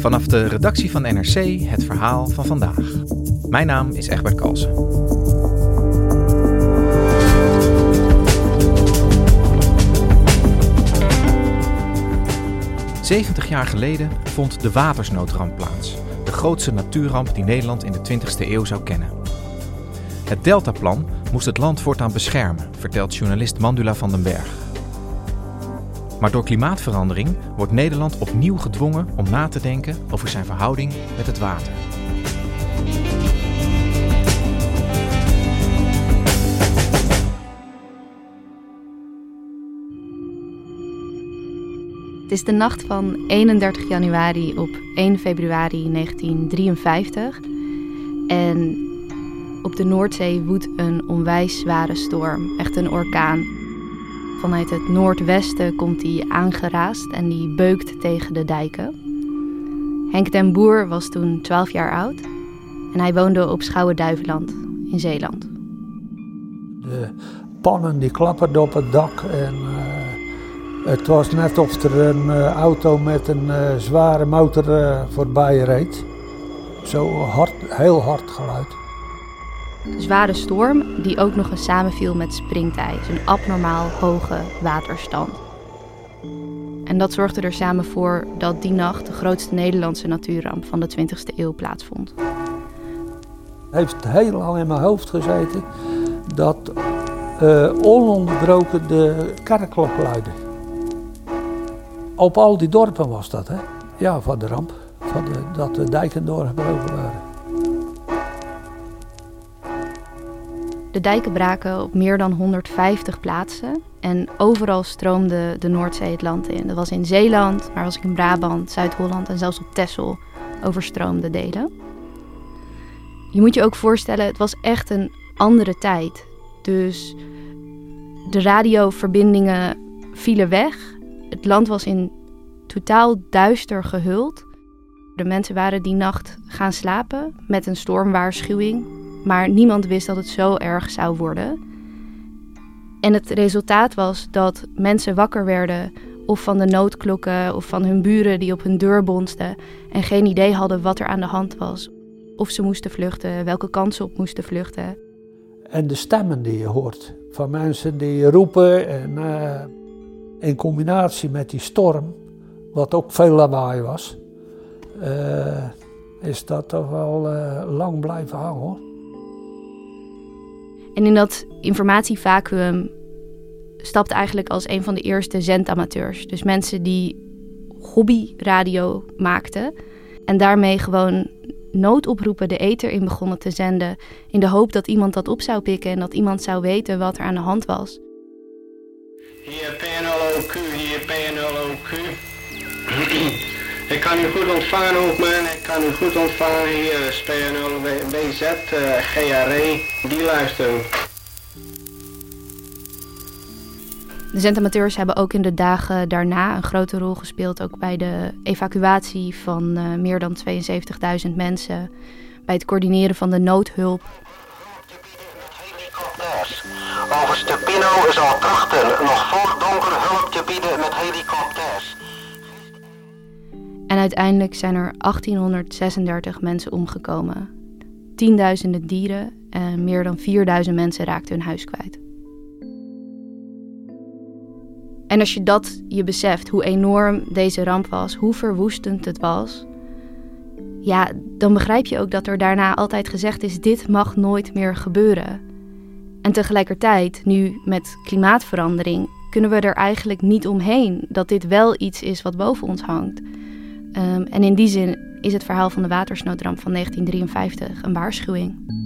Vanaf de redactie van NRC het verhaal van vandaag. Mijn naam is Egbert Kalsen. Zeventig jaar geleden vond de watersnoodramp plaats. De grootste natuurramp die Nederland in de 20e eeuw zou kennen. Het Deltaplan moest het land voortaan beschermen, vertelt journalist Mandula van den Berg. Maar door klimaatverandering wordt Nederland opnieuw gedwongen om na te denken over zijn verhouding met het water. Het is de nacht van 31 januari op 1 februari 1953. En op de Noordzee woedt een onwijs zware storm, echt een orkaan. Vanuit het noordwesten komt die aangeraast en die beukt tegen de dijken. Henk den Boer was toen 12 jaar oud en hij woonde op Schouwen-Duiveland in Zeeland. De pannen die klapperden op het dak en uh, het was net of er een uh, auto met een uh, zware motor voorbij reed. Zo hard, heel hard geluid. Zware storm die ook nog eens samenviel met springtij, een abnormaal hoge waterstand. En dat zorgde er samen voor dat die nacht de grootste Nederlandse natuurramp van de 20e eeuw plaatsvond. Het heeft heel lang in mijn hoofd gezeten dat uh, ononderbroken de kerkklok luidde. Op al die dorpen was dat, hè? Ja, van de ramp. Van dat de dijken doorgebroken waren. De dijken braken op meer dan 150 plaatsen en overal stroomde de Noordzee het land in. Dat was in Zeeland, maar was ook in Brabant, Zuid-Holland en zelfs op Texel overstroomde delen. Je moet je ook voorstellen, het was echt een andere tijd. Dus de radioverbindingen vielen weg. Het land was in totaal duister gehuld. De mensen waren die nacht gaan slapen met een stormwaarschuwing maar niemand wist dat het zo erg zou worden. En het resultaat was dat mensen wakker werden of van de noodklokken of van hun buren die op hun deur bonsten en geen idee hadden wat er aan de hand was. Of ze moesten vluchten, welke kant ze op moesten vluchten. En de stemmen die je hoort van mensen die roepen en uh, in combinatie met die storm, wat ook veel lawaai was, uh, is dat toch wel uh, lang blijven hangen hoor. En in dat informatievacuum stapte eigenlijk als een van de eerste zendamateurs. Dus mensen die hobbyradio maakten en daarmee gewoon noodoproepen de ether in begonnen te zenden. In de hoop dat iemand dat op zou pikken en dat iemand zou weten wat er aan de hand was. Hier PNLOQ, hier PNLOQ. Ik kan u goed ontvangen ook man, ik kan u goed ontvangen hier, SPNL, WZ, uh, GRE, die luisteren. De zendamateurs hebben ook in de dagen daarna een grote rol gespeeld, ook bij de evacuatie van uh, meer dan 72.000 mensen, bij het coördineren van de noodhulp. Overste Pino zal trachten nog voor donker hulp te bieden met helikopters. Uiteindelijk zijn er 1836 mensen omgekomen. Tienduizenden dieren en meer dan 4000 mensen raakten hun huis kwijt. En als je dat je beseft, hoe enorm deze ramp was, hoe verwoestend het was, ja, dan begrijp je ook dat er daarna altijd gezegd is: dit mag nooit meer gebeuren. En tegelijkertijd, nu met klimaatverandering, kunnen we er eigenlijk niet omheen dat dit wel iets is wat boven ons hangt. Um, en in die zin is het verhaal van de watersnoodramp van 1953 een waarschuwing.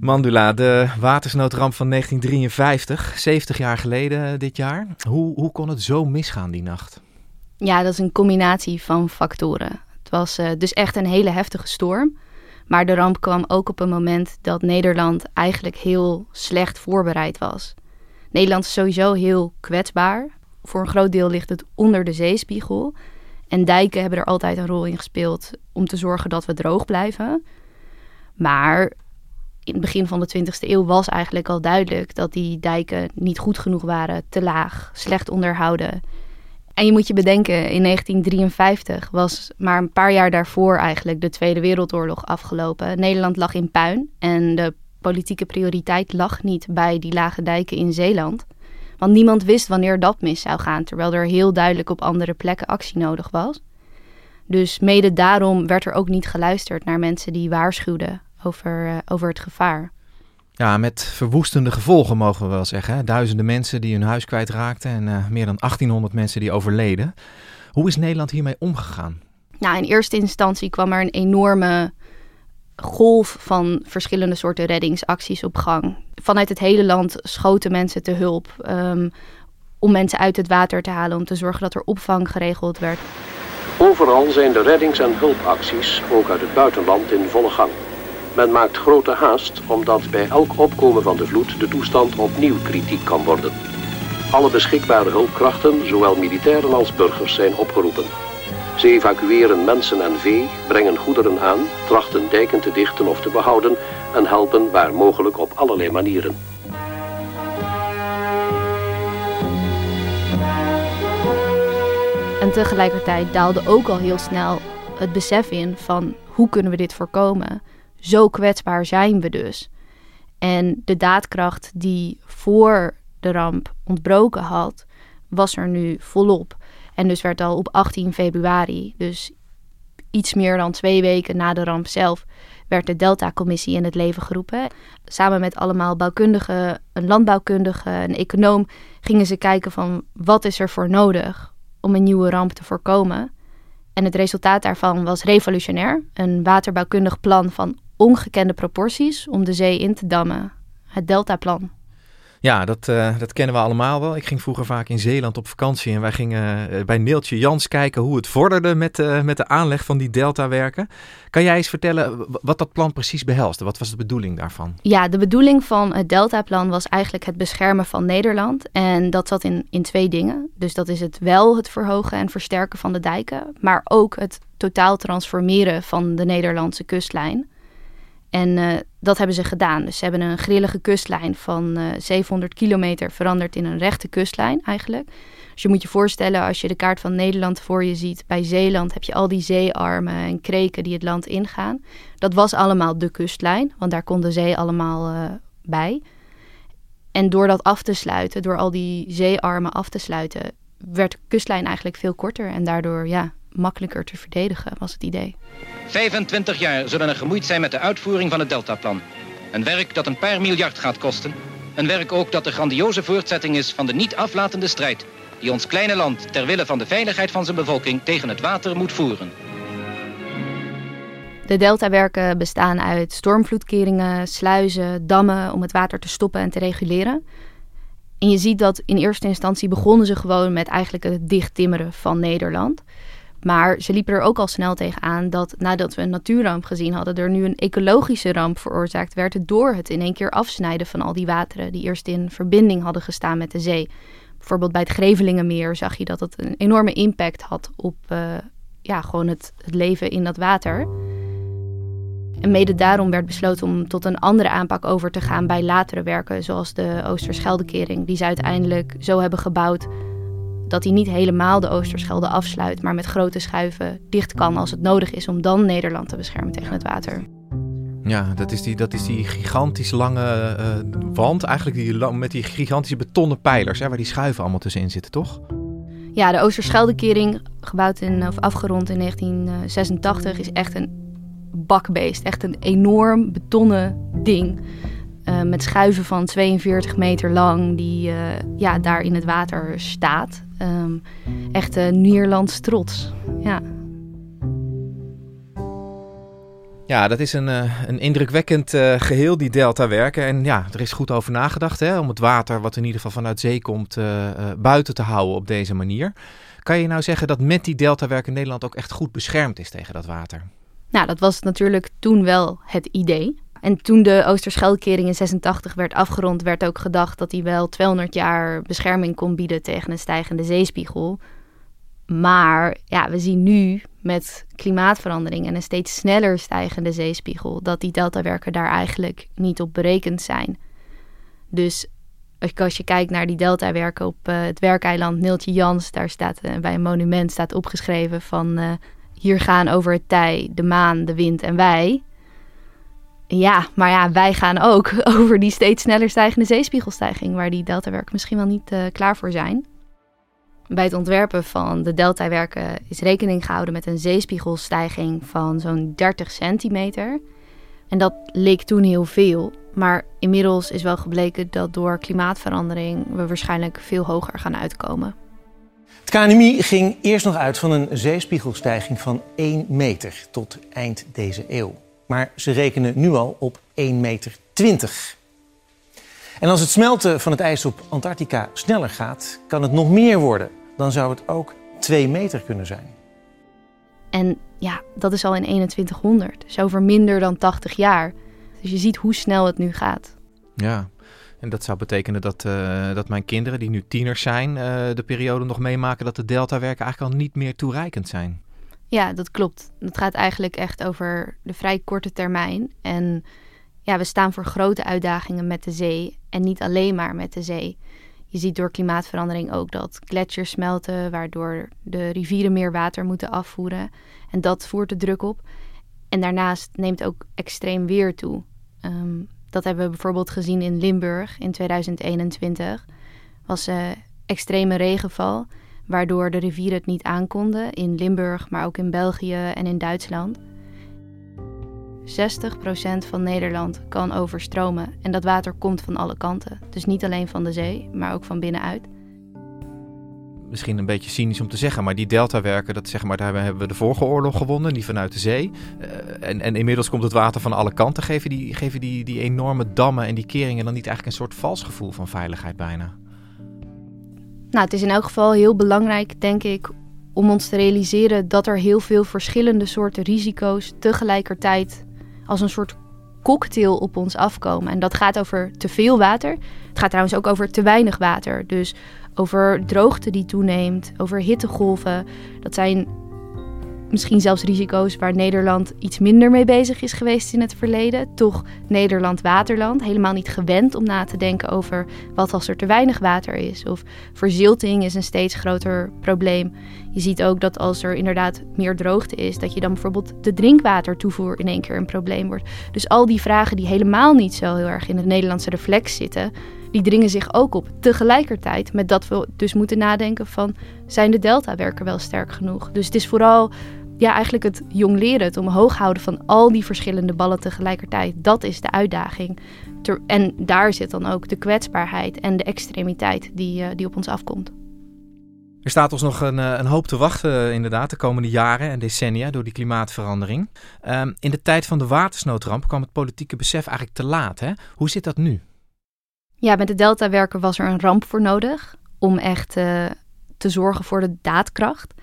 Mandula, de watersnoodramp van 1953, 70 jaar geleden dit jaar. Hoe, hoe kon het zo misgaan die nacht? Ja, dat is een combinatie van factoren. Het was uh, dus echt een hele heftige storm. Maar de ramp kwam ook op een moment dat Nederland eigenlijk heel slecht voorbereid was. Nederland is sowieso heel kwetsbaar. Voor een groot deel ligt het onder de zeespiegel. En dijken hebben er altijd een rol in gespeeld om te zorgen dat we droog blijven. Maar in het begin van de 20e eeuw was eigenlijk al duidelijk dat die dijken niet goed genoeg waren, te laag, slecht onderhouden. En je moet je bedenken, in 1953 was maar een paar jaar daarvoor eigenlijk de Tweede Wereldoorlog afgelopen. Nederland lag in puin en de politieke prioriteit lag niet bij die lage dijken in Zeeland. Want niemand wist wanneer dat mis zou gaan, terwijl er heel duidelijk op andere plekken actie nodig was. Dus mede daarom werd er ook niet geluisterd naar mensen die waarschuwden over, uh, over het gevaar. Ja, met verwoestende gevolgen mogen we wel zeggen. Duizenden mensen die hun huis kwijtraakten en uh, meer dan 1800 mensen die overleden. Hoe is Nederland hiermee omgegaan? Nou, in eerste instantie kwam er een enorme golf van verschillende soorten reddingsacties op gang. Vanuit het hele land schoten mensen te hulp um, om mensen uit het water te halen, om te zorgen dat er opvang geregeld werd. Overal zijn de reddings- en hulpacties, ook uit het buitenland, in volle gang. Men maakt grote haast omdat bij elk opkomen van de vloed de toestand opnieuw kritiek kan worden. Alle beschikbare hulpkrachten, zowel militairen als burgers, zijn opgeroepen. Ze evacueren mensen en vee, brengen goederen aan, trachten dijken te dichten of te behouden en helpen waar mogelijk op allerlei manieren. En tegelijkertijd daalde ook al heel snel het besef in van hoe kunnen we dit voorkomen? Zo kwetsbaar zijn we dus. En de daadkracht die voor de ramp ontbroken had, was er nu volop. En dus werd al op 18 februari, dus iets meer dan twee weken na de ramp zelf, werd de Delta-commissie in het leven geroepen. Samen met allemaal bouwkundigen, een landbouwkundige, een econoom, gingen ze kijken van wat is er voor nodig om een nieuwe ramp te voorkomen. En het resultaat daarvan was revolutionair. Een waterbouwkundig plan van ongekende proporties om de zee in te dammen. Het Deltaplan. Ja, dat, uh, dat kennen we allemaal wel. Ik ging vroeger vaak in Zeeland op vakantie en wij gingen uh, bij Neeltje Jans kijken hoe het vorderde met, uh, met de aanleg van die deltawerken. Kan jij eens vertellen wat dat plan precies behelste? Wat was de bedoeling daarvan? Ja, de bedoeling van het deltaplan was eigenlijk het beschermen van Nederland. En dat zat in, in twee dingen. Dus dat is het wel het verhogen en versterken van de dijken, maar ook het totaal transformeren van de Nederlandse kustlijn. En uh, dat hebben ze gedaan. Dus ze hebben een grillige kustlijn van uh, 700 kilometer veranderd in een rechte kustlijn eigenlijk. Dus je moet je voorstellen, als je de kaart van Nederland voor je ziet, bij Zeeland heb je al die zeearmen en kreken die het land ingaan. Dat was allemaal de kustlijn, want daar kon de zee allemaal uh, bij. En door dat af te sluiten, door al die zeearmen af te sluiten, werd de kustlijn eigenlijk veel korter. En daardoor, ja, makkelijker te verdedigen, was het idee. 25 jaar zullen er gemoeid zijn met de uitvoering van het Deltaplan. Een werk dat een paar miljard gaat kosten. Een werk ook dat de grandioze voortzetting is van de niet aflatende strijd... die ons kleine land ter wille van de veiligheid van zijn bevolking tegen het water moet voeren. De deltawerken bestaan uit stormvloedkeringen, sluizen, dammen om het water te stoppen en te reguleren. En je ziet dat in eerste instantie begonnen ze gewoon met eigenlijk het dichttimmeren van Nederland. Maar ze liepen er ook al snel tegenaan dat nadat we een natuurramp gezien hadden, er nu een ecologische ramp veroorzaakt werd door het in één keer afsnijden van al die wateren die eerst in verbinding hadden gestaan met de zee. Bijvoorbeeld bij het Grevelingenmeer zag je dat het een enorme impact had op uh, ja, gewoon het, het leven in dat water. En mede daarom werd besloten om tot een andere aanpak over te gaan bij latere werken, zoals de Oosterscheldekering, die ze uiteindelijk zo hebben gebouwd dat hij niet helemaal de Oosterschelde afsluit, maar met grote schuiven dicht kan als het nodig is om dan Nederland te beschermen tegen het water. Ja, dat is die, dat is die gigantisch lange uh, wand, eigenlijk die, met die gigantische betonnen pijlers, hè, waar die schuiven allemaal tussenin zitten, toch? Ja, de Oosterscheldekering, gebouwd in, of afgerond in 1986, is echt een bakbeest. Echt een enorm betonnen ding. Uh, met schuiven van 42 meter lang, die uh, ja, daar in het water staat. Um, echt uh, Nederlands trots. Ja. Ja, dat is een, een indrukwekkend geheel, die deltawerken. En ja, er is goed over nagedacht hè, om het water, wat in ieder geval vanuit zee komt, buiten te houden op deze manier. Kan je nou zeggen dat met die deltawerken Nederland ook echt goed beschermd is tegen dat water? Nou, dat was natuurlijk toen wel het idee. En toen de Oosterscheldkering in 86 werd afgerond, werd ook gedacht dat hij wel 200 jaar bescherming kon bieden tegen een stijgende zeespiegel. Maar ja, we zien nu met klimaatverandering en een steeds sneller stijgende zeespiegel dat die deltawerken daar eigenlijk niet op berekend zijn. Dus als je kijkt naar die deltawerken op uh, het werkeiland Neeltje Jans, daar staat uh, bij een monument staat opgeschreven van uh, hier gaan over het tij, de maan, de wind en wij. Ja, maar ja, wij gaan ook over die steeds sneller stijgende zeespiegelstijging, waar die deltawerken misschien wel niet klaar voor zijn. Bij het ontwerpen van de deltawerken is rekening gehouden met een zeespiegelstijging van zo'n 30 centimeter. En dat leek toen heel veel, maar inmiddels is wel gebleken dat door klimaatverandering we waarschijnlijk veel hoger gaan uitkomen. Het KNMI ging eerst nog uit van een zeespiegelstijging van 1 meter tot eind deze eeuw. Maar ze rekenen nu al op 1,20 meter. En als het smelten van het ijs op Antarctica sneller gaat, kan het nog meer worden. Dan zou het ook 2 meter kunnen zijn. En ja, dat is al in 2100, dus over minder dan 80 jaar. Dus je ziet hoe snel het nu gaat. Ja, en dat zou betekenen dat, uh, dat mijn kinderen, die nu tieners zijn, uh, de periode nog meemaken dat de deltawerken eigenlijk al niet meer toereikend zijn. Ja, dat klopt. Het gaat eigenlijk echt over de vrij korte termijn. En ja, we staan voor grote uitdagingen met de zee. En niet alleen maar met de zee. Je ziet door klimaatverandering ook dat gletsjers smelten, waardoor de rivieren meer water moeten afvoeren. En dat voert de druk op. En daarnaast neemt ook extreem weer toe. Um, dat hebben we bijvoorbeeld gezien in Limburg in 2021. Was uh, extreme regenval, waardoor de rivieren het niet aankonden in Limburg, maar ook in België en in Duitsland. 60% van Nederland kan overstromen en dat water komt van alle kanten. Dus niet alleen van de zee, maar ook van binnenuit misschien een beetje cynisch om te zeggen, maar die deltawerken, dat zeg maar, daar hebben we de vorige oorlog gewonnen, die vanuit de zee. Uh, en, en inmiddels komt het water van alle kanten. Geven die, geven die, die enorme dammen en die keringen dan niet eigenlijk een soort vals gevoel van veiligheid bijna? Nou, het is in elk geval heel belangrijk, denk ik, om ons te realiseren dat er heel veel verschillende soorten risico's tegelijkertijd als een soort cocktail op ons afkomen. En dat gaat over te veel water. Het gaat trouwens ook over te weinig water. Dus over droogte die toeneemt, over hittegolven. Dat zijn misschien zelfs risico's waar Nederland iets minder mee bezig is geweest in het verleden. Toch Nederland waterland, helemaal niet gewend om na te denken over wat als er te weinig water is. Of verzilting is een steeds groter probleem. Je ziet ook dat als er inderdaad meer droogte is, dat je dan bijvoorbeeld de drinkwatertoevoer in één keer een probleem wordt. Dus al die vragen die helemaal niet zo heel erg in het Nederlandse reflex zitten, die dringen zich ook op. Tegelijkertijd met dat we dus moeten nadenken van, zijn de deltawerken wel sterk genoeg? Dus het is vooral ja, eigenlijk het jong leren, het omhoog houden van al die verschillende ballen tegelijkertijd. Dat is de uitdaging. en daar zit dan ook de kwetsbaarheid en de extremiteit die, uh, die op ons afkomt. Er staat ons nog een, eh, een, hoop te wachten, eh, inderdaad, de komende jaren en decennia door die klimaatverandering. Um, in de tijd van de watersnoodramp kwam het politieke besef eigenlijk te laat. Hè? Hoe zit dat nu? Ja, met de deltawerken was er een ramp voor nodig om echt uh, te zorgen voor de daadkracht.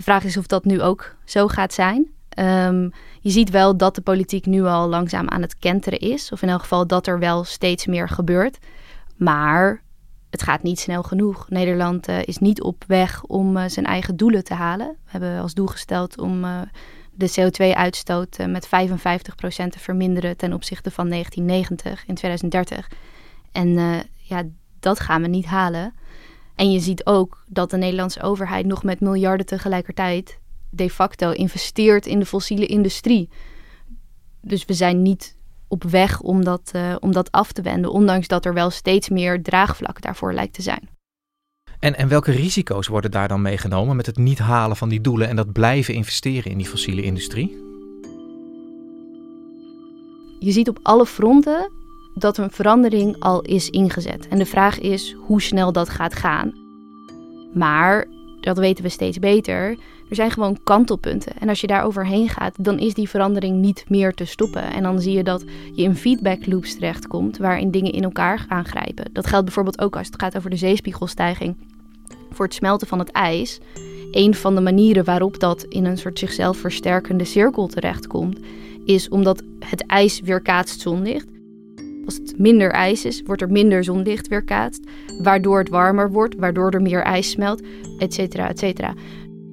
De vraag is of dat nu ook zo gaat zijn. Um, je ziet wel dat de politiek nu al langzaam aan het kenteren is. Of in elk geval dat er wel steeds meer gebeurt. Maar het gaat niet snel genoeg. Nederland uh, is niet op weg om uh, zijn eigen doelen te halen. We hebben als doel gesteld om uh, de CO2-uitstoot met 55% te verminderen ten opzichte van 1990 in 2030. En ja, dat gaan we niet halen. En je ziet ook dat de Nederlandse overheid nog met miljarden tegelijkertijd de facto investeert in de fossiele industrie. Dus we zijn niet op weg om dat, uh, om dat af te wenden, ondanks dat er wel steeds meer draagvlak daarvoor lijkt te zijn. En, en welke risico's worden daar dan meegenomen met het niet halen van die doelen en dat blijven investeren in die fossiele industrie? Je ziet op alle fronten dat een verandering al is ingezet. En de vraag is hoe snel dat gaat gaan. Maar, dat weten we steeds beter, er zijn gewoon kantelpunten. En als je daar overheen gaat, dan is die verandering niet meer te stoppen. En dan zie je dat je in feedback loops terechtkomt waarin dingen in elkaar aangrijpen. Dat geldt bijvoorbeeld ook als het gaat over de zeespiegelstijging. Voor het smelten van het ijs. Een van de manieren waarop dat in een soort zichzelf versterkende cirkel terechtkomt, is omdat het ijs weerkaatst zonlicht. Als het minder ijs is, wordt er minder zonlicht weerkaatst, waardoor het warmer wordt, waardoor er meer ijs smelt, et cetera, et cetera.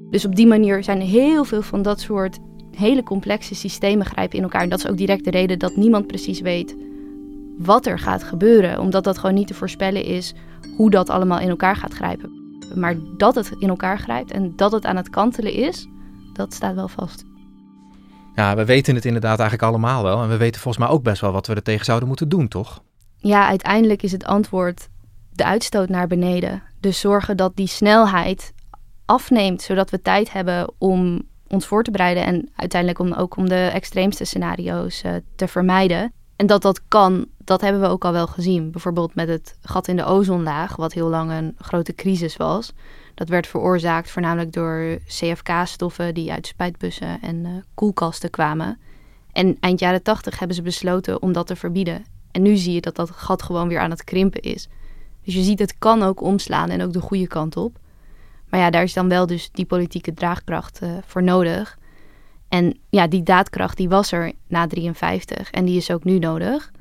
Dus op die manier zijn heel veel van dat soort hele complexe systemen grijpen in elkaar. En dat is ook direct de reden dat niemand precies weet wat er gaat gebeuren. Omdat dat gewoon niet te voorspellen is hoe dat allemaal in elkaar gaat grijpen. Maar dat het in elkaar grijpt en dat het aan het kantelen is, dat staat wel vast. Ja, we weten het inderdaad eigenlijk allemaal wel. En we weten volgens mij ook best wel wat we er tegen zouden moeten doen, toch? Ja, uiteindelijk is het antwoord de uitstoot naar beneden. Dus zorgen dat die snelheid afneemt, zodat we tijd hebben om ons voor te bereiden en uiteindelijk om, ook om de extreemste scenario's uh, te vermijden. En dat dat kan, dat hebben we ook al wel gezien. Bijvoorbeeld met het gat in de ozonlaag, wat heel lang een grote crisis was. Dat werd veroorzaakt voornamelijk door CFK-stoffen die uit spuitbussen en uh, koelkasten kwamen. En eind jaren tachtig hebben ze besloten om dat te verbieden. En nu zie je dat dat gat gewoon weer aan het krimpen is. Dus je ziet, het kan ook omslaan en ook de goede kant op. Maar ja, daar is dan wel dus die politieke draagkracht uh, voor nodig. En ja, die daadkracht die was er na 53 en die is ook nu nodig.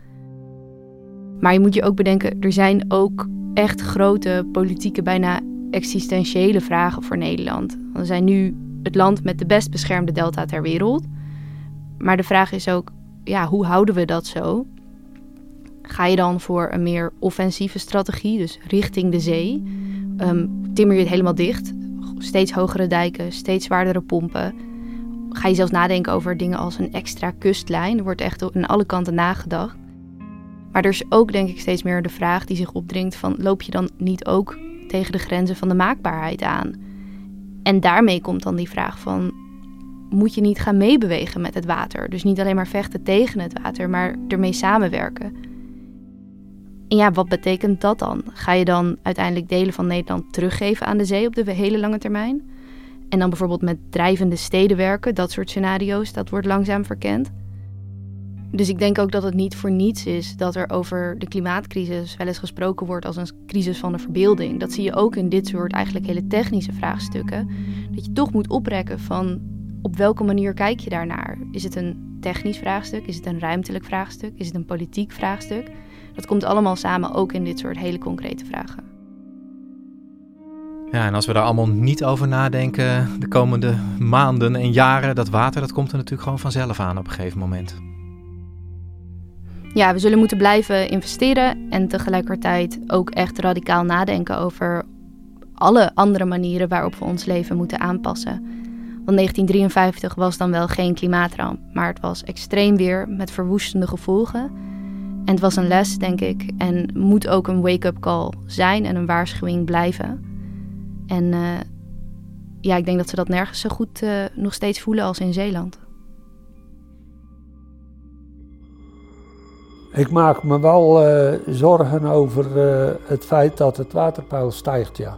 Maar je moet je ook bedenken, er zijn ook echt grote politieke, bijna existentiële vragen voor Nederland. We zijn nu het land met de best beschermde delta ter wereld. Maar de vraag is ook, ja, hoe houden we dat zo? Ga je dan voor een meer offensieve strategie, dus richting de zee? Um, timmer je het helemaal dicht? Steeds hogere dijken, steeds zwaardere pompen. Ga je zelfs nadenken over dingen als een extra kustlijn? Er wordt echt aan alle kanten nagedacht. Maar er is ook denk ik steeds meer de vraag die zich opdringt van... loop je dan niet ook tegen de grenzen van de maakbaarheid aan? En daarmee komt dan die vraag van... moet je niet gaan meebewegen met het water? Dus niet alleen maar vechten tegen het water, maar ermee samenwerken... En ja, wat betekent dat dan? Ga je dan uiteindelijk delen van Nederland teruggeven aan de zee op de hele lange termijn? En dan bijvoorbeeld met drijvende steden werken, dat soort scenario's, dat wordt langzaam verkend. Dus ik denk ook dat het niet voor niets is dat er over de klimaatcrisis wel eens gesproken wordt als een crisis van de verbeelding. Dat zie je ook in dit soort eigenlijk hele technische vraagstukken. Dat je toch moet oprekken van op welke manier kijk je daarnaar? Is het een technisch vraagstuk? Is het een ruimtelijk vraagstuk? Is het een politiek vraagstuk? Dat komt allemaal samen ook in dit soort hele concrete vragen. Ja, en als we daar allemaal niet over nadenken de komende maanden en jaren, dat water, dat komt er natuurlijk gewoon vanzelf aan op een gegeven moment. Ja, we zullen moeten blijven investeren en tegelijkertijd ook echt radicaal nadenken over alle andere manieren waarop we ons leven moeten aanpassen. Want 1953 was dan wel geen klimaatramp, maar het was extreem weer met verwoestende gevolgen. En het was een les, denk ik. En moet ook een wake-up call zijn en een waarschuwing blijven. En uh, ja, ik denk dat ze dat nergens zo goed uh, nog steeds voelen als in Zeeland. Ik maak me wel uh, zorgen over het feit dat het waterpeil stijgt, ja.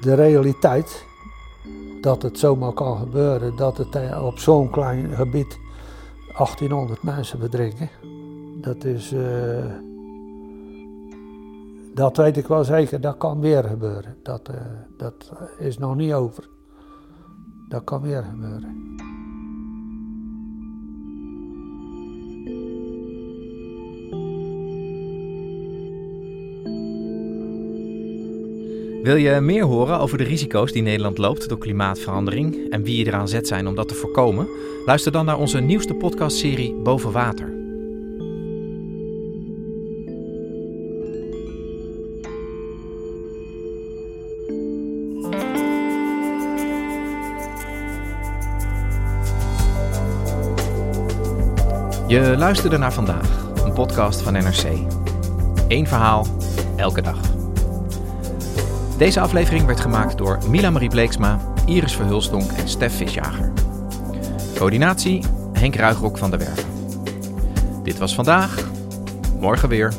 De realiteit dat het zomaar kan gebeuren, dat het op zo'n klein gebied 1800 mensen verdrinken. Dat is. Dat weet ik wel zeker, dat kan weer gebeuren. Dat, dat is nog niet over. Dat kan weer gebeuren. Wil je meer horen over de risico's die Nederland loopt door klimaatverandering en wie eraan zet zijn om dat te voorkomen? Luister dan naar onze nieuwste podcastserie Boven Water. Je luisterde naar vandaag, een podcast van NRC. Eén verhaal, elke dag. Deze aflevering werd gemaakt door Mila Marie Bleeksma, Iris Verhulstonk en Stef Visjager. Coördinatie Henk Ruigrok van der Werven. Dit was vandaag, morgen weer.